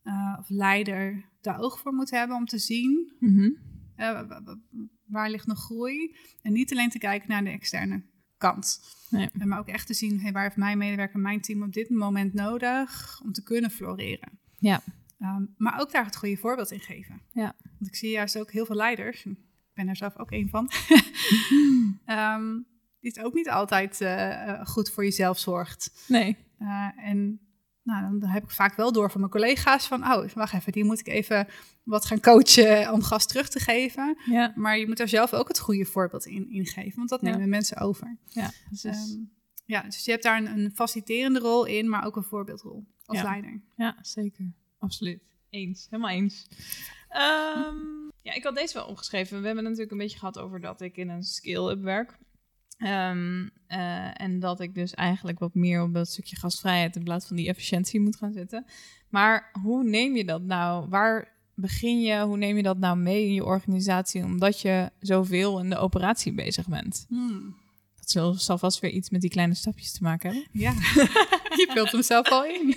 Speaker 2: eh, of leider, daar oog voor moet hebben om te zien
Speaker 1: Mhm.
Speaker 2: eh, wa- wa- wa- waar ligt nog groei? En niet alleen te kijken naar de externe kant.
Speaker 1: Nee.
Speaker 2: Maar ook echt te zien, hey, waar heeft mijn medewerker, mijn team op dit moment nodig om te kunnen floreren?
Speaker 1: Ja.
Speaker 2: Ehm, maar ook daar het goede voorbeeld in geven.
Speaker 1: Ja.
Speaker 2: Want ik zie juist ook heel veel leiders, ben er zelf ook een van, ehm, die het ook niet altijd eh, eh, goed voor jezelf zorgt.
Speaker 1: Nee.
Speaker 2: Eh, en nou, dan heb ik vaak wel door van mijn collega's van, oh, wacht even, die moet ik even wat gaan coachen om gas terug te geven.
Speaker 1: Ja.
Speaker 2: Maar je moet daar zelf ook het goede voorbeeld in, in geven, want dat
Speaker 1: Ja.
Speaker 2: nemen mensen over.
Speaker 1: Ja. Precies.
Speaker 2: Ehm, ja, dus je hebt daar een, een faciliterende rol in, maar ook een voorbeeldrol als
Speaker 1: Ja.
Speaker 2: leider.
Speaker 1: Ja, zeker. Absoluut. Eens. Helemaal eens. Ehm, ja, ik had deze wel opgeschreven. We hebben het natuurlijk een beetje gehad over dat ik in een skill-up werk. Ehm, eh, en dat ik dus eigenlijk wat meer op dat stukje gastvrijheid in plaats van die efficiëntie moet gaan zitten. Maar hoe neem je dat nou? Waar begin je? Hoe neem je dat nou mee in je organisatie? Omdat je zoveel in de operatie bezig bent.
Speaker 2: Hmm.
Speaker 1: Dat zal, zal vast weer iets met die kleine stapjes te maken hebben.
Speaker 2: Ja, je vult hem zelf al in.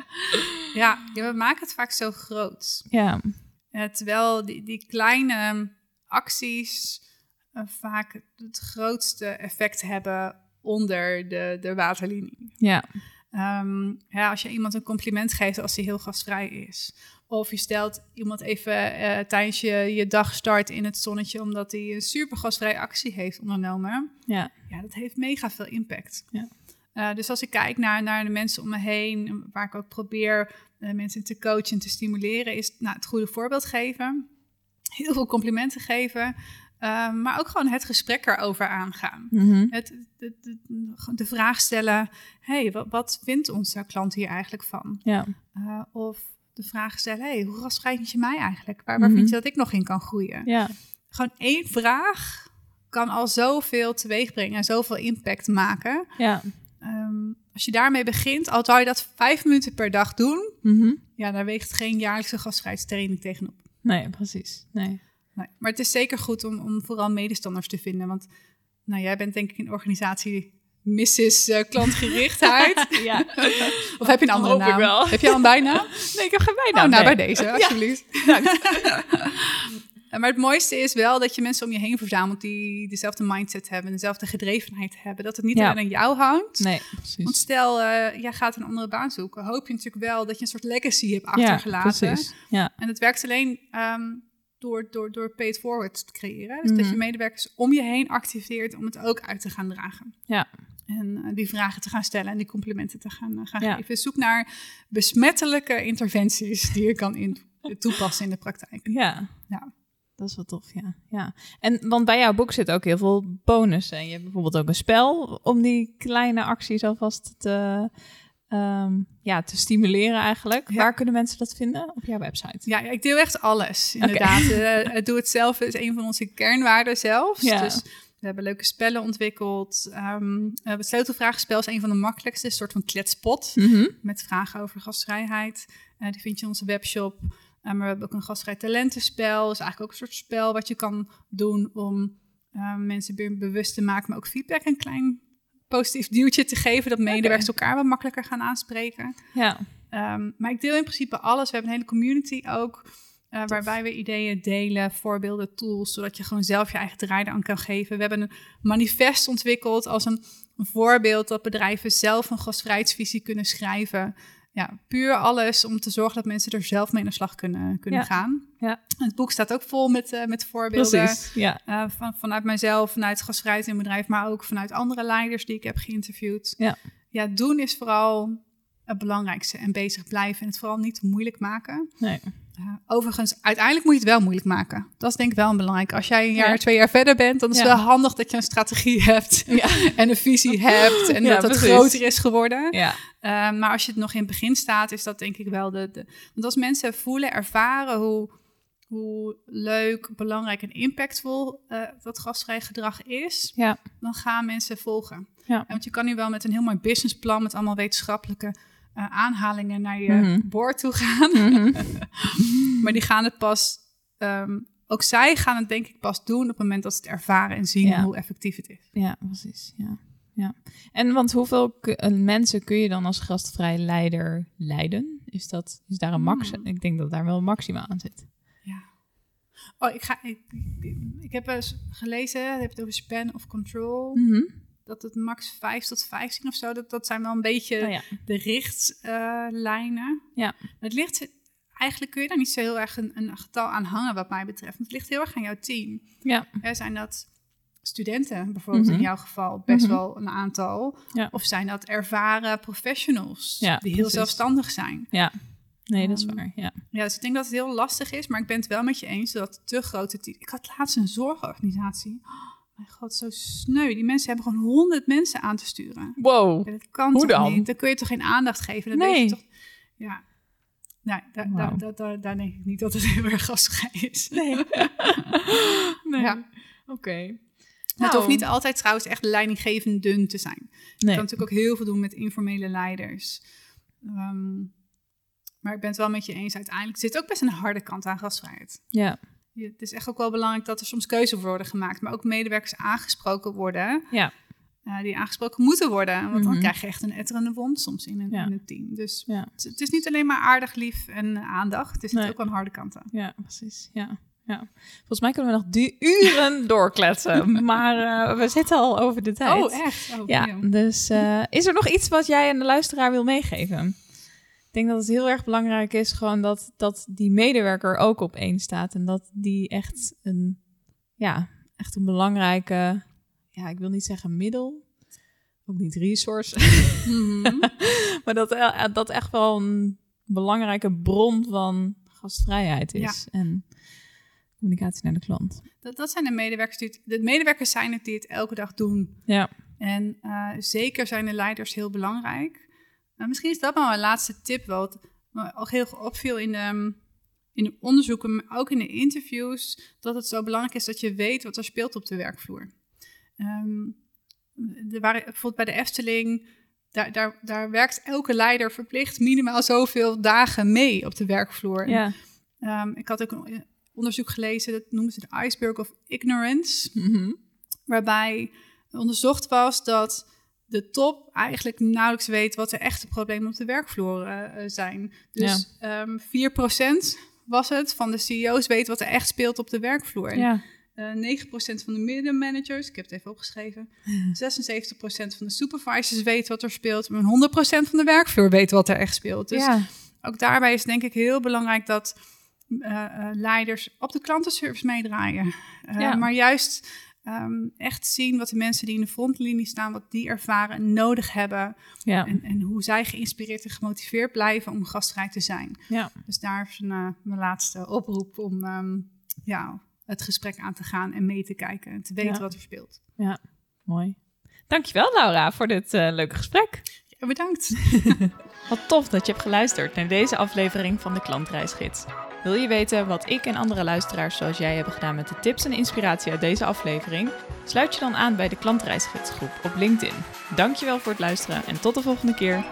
Speaker 2: ja, ja, we maken het vaak zo groot.
Speaker 1: Ja,
Speaker 2: Eh, terwijl die, die kleine acties eh, vaak het grootste effect hebben onder de, de waterlinie.
Speaker 1: ja,
Speaker 2: Ehm, ja, als je iemand een compliment geeft als hij heel gastvrij is. Of je stelt iemand even eh, tijdens je, je dag start in het zonnetje... omdat hij een super gastvrije actie heeft ondernomen.
Speaker 1: ja,
Speaker 2: Ja, dat heeft mega veel impact.
Speaker 1: Ja.
Speaker 2: Eh, dus als ik kijk naar, naar de mensen om me heen... waar ik ook probeer eh, mensen te coachen en te stimuleren... is nou, het goede voorbeeld geven. Heel veel complimenten geven. eh, maar ook gewoon het gesprek erover aangaan.
Speaker 1: Mhm.
Speaker 2: Het, de, de, de vraag stellen: hey, wat, wat vindt onze klant hier eigenlijk van?
Speaker 1: ja,
Speaker 2: Uh, of de vraag stellen: hey, hoe vind je mij eigenlijk? Waar, waar
Speaker 1: Mhm.
Speaker 2: vind je dat ik nog in kan groeien?
Speaker 1: ja,
Speaker 2: Gewoon één vraag kan al zoveel teweeg brengen en zoveel impact maken.
Speaker 1: ja.
Speaker 2: Ehm, als je daarmee begint, al zou je dat vijf minuten per dag doen,
Speaker 1: Mhm.
Speaker 2: ja, daar weegt geen jaarlijkse gastvrijheidstraining tegenop.
Speaker 1: Nee, precies. Nee.
Speaker 2: Nee. Maar het is zeker goed om, om vooral medestanders te vinden. Want nou, jij bent denk ik een organisatie Mrs. eh, klantgerichtheid.
Speaker 1: Ja.
Speaker 2: of heb je een andere naam?
Speaker 1: wel.
Speaker 2: Heb je al een bijnaam?
Speaker 1: Nee, ik heb geen
Speaker 2: Oh,
Speaker 1: bijnaam.
Speaker 2: nou,
Speaker 1: nee.
Speaker 2: bij deze,
Speaker 1: Ja.
Speaker 2: alsjeblieft.
Speaker 1: Bedankt.
Speaker 2: Eh, maar het mooiste is wel dat je mensen om je heen verzamelt die dezelfde mindset hebben, dezelfde gedrevenheid hebben. Dat het niet
Speaker 1: Ja.
Speaker 2: alleen aan jou hangt.
Speaker 1: Nee,
Speaker 2: Want
Speaker 1: precies.
Speaker 2: stel, eh, jij gaat een andere baan zoeken, hoop je natuurlijk wel dat je een soort legacy hebt
Speaker 1: Ja,
Speaker 2: achtergelaten.
Speaker 1: precies. Ja,
Speaker 2: En het werkt alleen ehm, door, door, door paid forward te creëren. Dus dat
Speaker 1: Mhm.
Speaker 2: je medewerkers om je heen activeert om het ook uit te gaan dragen.
Speaker 1: Ja.
Speaker 2: En eh, die vragen te gaan stellen en die complimenten te gaan, gaan
Speaker 1: Ja.
Speaker 2: geven. Zoek naar besmettelijke interventies die je kan in, toepassen in de praktijk.
Speaker 1: ja.
Speaker 2: Ja.
Speaker 1: Dat is wel tof, ja. ja. En want bij jouw boek zit ook heel veel bonussen. Je hebt bijvoorbeeld ook een spel om die kleine acties alvast te, ehm, ja, te stimuleren eigenlijk.
Speaker 2: Ja.
Speaker 1: Waar kunnen mensen dat vinden? Op jouw website.
Speaker 2: Ja, ik deel echt alles, inderdaad. Eh, het doe het zelf is een van onze kernwaarden zelfs.
Speaker 1: Ja.
Speaker 2: Dus we hebben leuke spellen ontwikkeld. Ehm, eh, het sleutelvragenspel is een van de makkelijkste. Een soort van kletspot.
Speaker 1: Mhm.
Speaker 2: met vragen over gastvrijheid. Eh, die vind je in onze webshop. Maar we hebben ook een gastvrij talentenspel. Dat is eigenlijk ook een soort spel wat je kan doen om eh, mensen weer bewust te maken, maar ook feedback een klein positief duwtje te geven, dat medewerkers elkaar wat makkelijker gaan aanspreken.
Speaker 1: Ja.
Speaker 2: Ehm, maar ik deel in principe alles. We hebben een hele community ook. eh, waarbij we ideeën delen, voorbeelden, tools, zodat je gewoon zelf je eigen draai aan kan geven. We hebben een manifest ontwikkeld als een, een voorbeeld dat bedrijven zelf een gastvrijheidsvisie kunnen schrijven. Ja, puur alles om te zorgen dat mensen er zelf mee aan de slag kunnen, kunnen
Speaker 1: Ja.
Speaker 2: gaan.
Speaker 1: Ja.
Speaker 2: Het boek staat ook vol met, eh, met voorbeelden.
Speaker 1: Precies. Ja.
Speaker 2: eh, van, vanuit mijzelf, vanuit gastvrijheid in bedrijf, maar ook vanuit andere leiders die ik heb geïnterviewd.
Speaker 1: Ja.
Speaker 2: ja, doen is vooral het belangrijkste en bezig blijven en het vooral niet moeilijk maken.
Speaker 1: Nee.
Speaker 2: Overigens, uiteindelijk moet je het wel moeilijk maken. Dat is denk ik wel belangrijk. Als jij een jaar,
Speaker 1: Ja.
Speaker 2: twee jaar verder bent, dan is het
Speaker 1: Ja.
Speaker 2: wel handig dat je een strategie hebt
Speaker 1: Ja.
Speaker 2: en een visie hebt en dat het groter is geworden. Uh, maar als je het nog in het begin staat, is dat denk ik wel de... de want als mensen voelen, ervaren hoe, hoe leuk, belangrijk en impactvol uh, dat gastvrij gedrag is, dan gaan mensen volgen. Want je kan nu wel met een heel mooi businessplan met allemaal wetenschappelijke uh, aanhalingen naar je
Speaker 1: Mhm.
Speaker 2: boord toe gaan.
Speaker 1: Mhm.
Speaker 2: maar die gaan het pas, um, ook zij gaan het denk ik pas doen op het moment dat ze het ervaren en zien
Speaker 1: Ja.
Speaker 2: hoe effectief het is.
Speaker 1: Ja, precies. Ja. Ja. En want hoeveel eh, mensen kun je dan als gastvrij leider leiden? Is, dat, is daar een max?
Speaker 2: Hmm.
Speaker 1: Ik denk dat daar wel een maxima aan zit.
Speaker 2: Ja. Oh, ik, ga, ik, ik heb eens gelezen, je hebt het over span of control,
Speaker 1: Mhm.
Speaker 2: Dat het max 5 tot 15 of zo, dat, dat zijn wel een beetje
Speaker 1: Oh ja.
Speaker 2: de richtlijnen.
Speaker 1: Ja.
Speaker 2: Het ligt, eigenlijk kun je daar niet zo heel erg een, een getal aan hangen wat mij betreft. Want het ligt heel erg aan jouw team.
Speaker 1: Ja.
Speaker 2: Er zijn dat studenten bijvoorbeeld
Speaker 1: Mhm.
Speaker 2: in jouw geval best
Speaker 1: Mhm.
Speaker 2: wel een aantal.
Speaker 1: Ja.
Speaker 2: Of zijn dat ervaren professionals
Speaker 1: Ja,
Speaker 2: die heel
Speaker 1: precies.
Speaker 2: zelfstandig zijn.
Speaker 1: Ja. Nee, dat is
Speaker 2: Ehm,
Speaker 1: waar. Ja.
Speaker 2: Ja, dus ik denk dat het heel lastig is, maar ik ben het wel met je eens dat te grote team. Ik had laatst een zorgorganisatie. Mijn god, zo sneu. Die mensen hebben gewoon honderd mensen aan te sturen.
Speaker 1: Wow.
Speaker 2: Ja, dat kan
Speaker 1: Hoe
Speaker 2: toch
Speaker 1: dan?
Speaker 2: niet? Dan kun je toch geen aandacht geven? Dan
Speaker 1: Nee.
Speaker 2: toch, ja. Nee, daar,
Speaker 1: Wauw.
Speaker 2: daar, daar, daar, daar denk ik niet dat het heel erg gastvrij is.
Speaker 1: Nee. nee.
Speaker 2: Ja.
Speaker 1: Oké.
Speaker 2: Het
Speaker 1: Nou.
Speaker 2: hoeft niet altijd trouwens echt leidinggevend dun te zijn. Je
Speaker 1: Nee.
Speaker 2: kan natuurlijk ook heel veel doen met informele leiders. Ehm, maar ik ben het wel met je eens. Uiteindelijk zit ook best een harde kant aan gastvrijheid.
Speaker 1: Ja.
Speaker 2: Het is echt ook wel belangrijk dat er soms keuzes worden gemaakt, maar ook medewerkers aangesproken worden,
Speaker 1: Ja.
Speaker 2: eh, die aangesproken moeten worden. Want dan
Speaker 1: Mhm.
Speaker 2: krijg je echt een etterende wond soms in een,
Speaker 1: Ja.
Speaker 2: in een team. Dus
Speaker 1: Ja.
Speaker 2: het, het is niet alleen maar aardig, lief en aandacht. Er zit
Speaker 1: Nee.
Speaker 2: ook wel een harde kant aan.
Speaker 1: Ja, precies. Ja. Ja. Volgens mij kunnen we nog du- uren doorkletsen, maar eh, we zitten al over de tijd.
Speaker 2: Oh, echt? Oh,
Speaker 1: Ja,
Speaker 2: ja.
Speaker 1: dus eh, is er nog iets wat jij aan de luisteraar wil meegeven? Ik denk dat het heel erg belangrijk is gewoon dat, dat die medewerker ook op één staat. En dat die echt een, ja, echt een belangrijke, ja, ik wil niet zeggen middel, ook niet resource,
Speaker 2: Mhm.
Speaker 1: maar dat, eh, dat echt wel een belangrijke bron van gastvrijheid is. En communicatie naar de klant.
Speaker 2: dat, dat zijn de medewerkers die het, de medewerkers zijn het die het elke dag doen.
Speaker 1: Ja,
Speaker 2: En eh, zeker zijn de leiders heel belangrijk. Nou, misschien is dat wel mijn laatste tip, wat me ook heel opviel in de, in de onderzoeken, maar ook in de interviews, dat het zo belangrijk is dat je weet wat er speelt op de werkvloer. Ehm, er waren bijvoorbeeld bij de Efteling, daar, daar, daar werkt elke leider verplicht minimaal zoveel dagen mee op de werkvloer.
Speaker 1: ja.
Speaker 2: Ehm, ik had ook een onderzoek gelezen, dat noemen ze de Iceberg of Ignorance
Speaker 1: Mhm.
Speaker 2: waarbij onderzocht was dat de top eigenlijk nauwelijks weet wat de echte problemen op de werkvloer eh, eh, zijn. Dus ehm 4% was het van de CEO's weten wat er echt speelt op de werkvloer.
Speaker 1: Ja.
Speaker 2: Uh, 9% van de middenmanagers, ik heb het even opgeschreven, 76% van de supervisors weten wat er speelt, maar 100% van de werkvloer weet wat er echt speelt. Dus
Speaker 1: ja.
Speaker 2: ook daarbij is denk ik heel belangrijk dat uh, leiders op de klantenservice meedraaien.
Speaker 1: Ja.
Speaker 2: Maar juist ehm, echt zien wat de mensen die in de frontlinie staan, wat die ervaren en nodig hebben.
Speaker 1: Ja.
Speaker 2: En, en hoe zij geïnspireerd en gemotiveerd blijven om gastrijk te zijn.
Speaker 1: Ja.
Speaker 2: Dus daar is een, eh, mijn laatste oproep om ehm, ja, het gesprek aan te gaan en mee te kijken en te weten
Speaker 1: Ja.
Speaker 2: wat er speelt.
Speaker 1: Mooi. Dankjewel Laura voor dit eh, leuke gesprek.
Speaker 2: Ja, bedankt.
Speaker 1: Wat tof dat je hebt geluisterd naar deze aflevering van de Klantreisgids. Wil je weten wat ik en andere luisteraars zoals jij hebben gedaan met de tips en inspiratie uit deze aflevering? Sluit je dan aan bij de Klantreisgidsgroep op LinkedIn. Dankjewel voor het luisteren en tot de volgende keer.